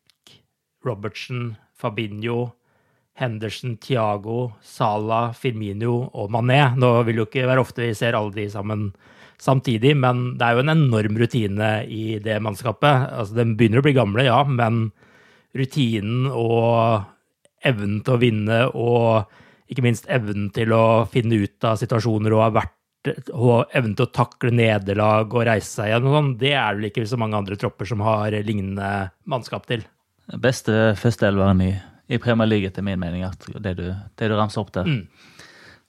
Robertsen, Fabinho, Henderson, Thiago, Salah, Firmino og Mané. Nå vil jo ikke være ofte vi ser alle de sammen samtidig, men det er jo en enorm rutine i det mannskapet. Altså, De begynner å bli gamle, ja, men rutinen og evnen til å vinne og ikke minst evnen til å finne ut av situasjoner og ha vært og evnen til å takle nederlag og reise seg igjen, og sånn, det er det vel ikke så mange andre tropper som har lignende mannskap til. Beste førsteelveren i, i Premier League, etter min mening, at det du, det du ramser opp der. Mm.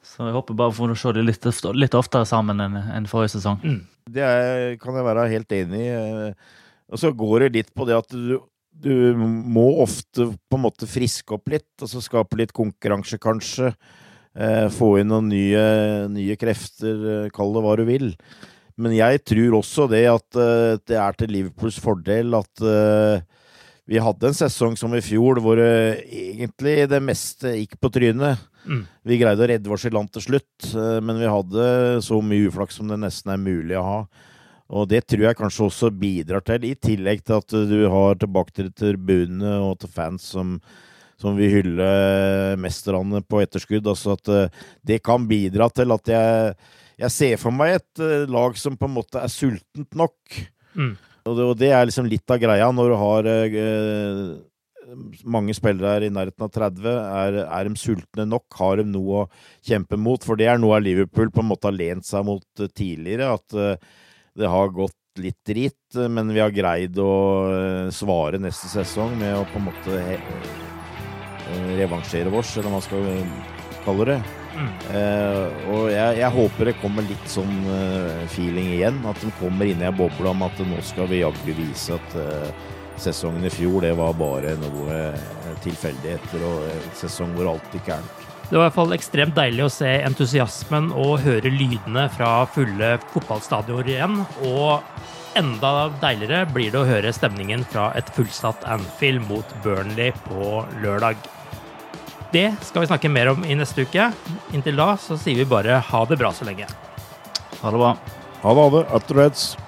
Så jeg håper bare å få se det litt, litt, oftere sammen enn en forrige sesong. Mm. Det er, kan jeg være helt enig i. Og så går det litt på det at du, du må ofte på en måte friske opp litt, og så skape litt konkurranse, kanskje. Eh, få inn noen nye, nye krefter, eh, kall det hva du vil. Men jeg tror også det at eh, det er til Liverpools fordel at vi hadde en sesong som i fjor hvor egentlig det meste gikk på trynet. Mm. Vi greide å redde oss i land til slutt, men vi hadde så mye uflaks som det nesten er mulig å ha. Og det tror jeg kanskje også bidrar til, i tillegg til at du har tilbake til tribunene og til fans som som vil hylle mesterne på etterskudd. Altså at eh, det kan bidra til at jeg, jeg ser for meg et eh, lag som på en måte er sultent nok. Mm. Og, det, og, det, er liksom litt av greia når du har eh, mange spillere er i nærheten av 30. Er, er, de sultne nok? Har de noe å kjempe mot? For det er noe av Liverpool på en måte har lent seg mot tidligere. At det har gått litt drit, men vi har greid å svare neste sesong med å på en måte Eh, revansjere oss, eller hva man skal kalle det. Mm. Eh, og jeg, jeg, håper det kommer litt sånn uh, feeling igjen. At de kommer inn i en boble om at nå skal vi jaggu vise at uh, sesongen i fjor det var bare noe uh, tilfeldigheter og en sesong hvor alt gikk gærent. Det var i hvert fall ekstremt deilig å se entusiasmen og høre lydene fra fulle fotballstadioner igjen. Og enda deiligere blir det å høre stemningen fra et fullsatt Anfield mot Burnley på lørdag. Det skal vi snakke mer om i neste uke. Inntil da så sier vi bare ha det bra så lenge. Ha det bra. Ha det, ha det.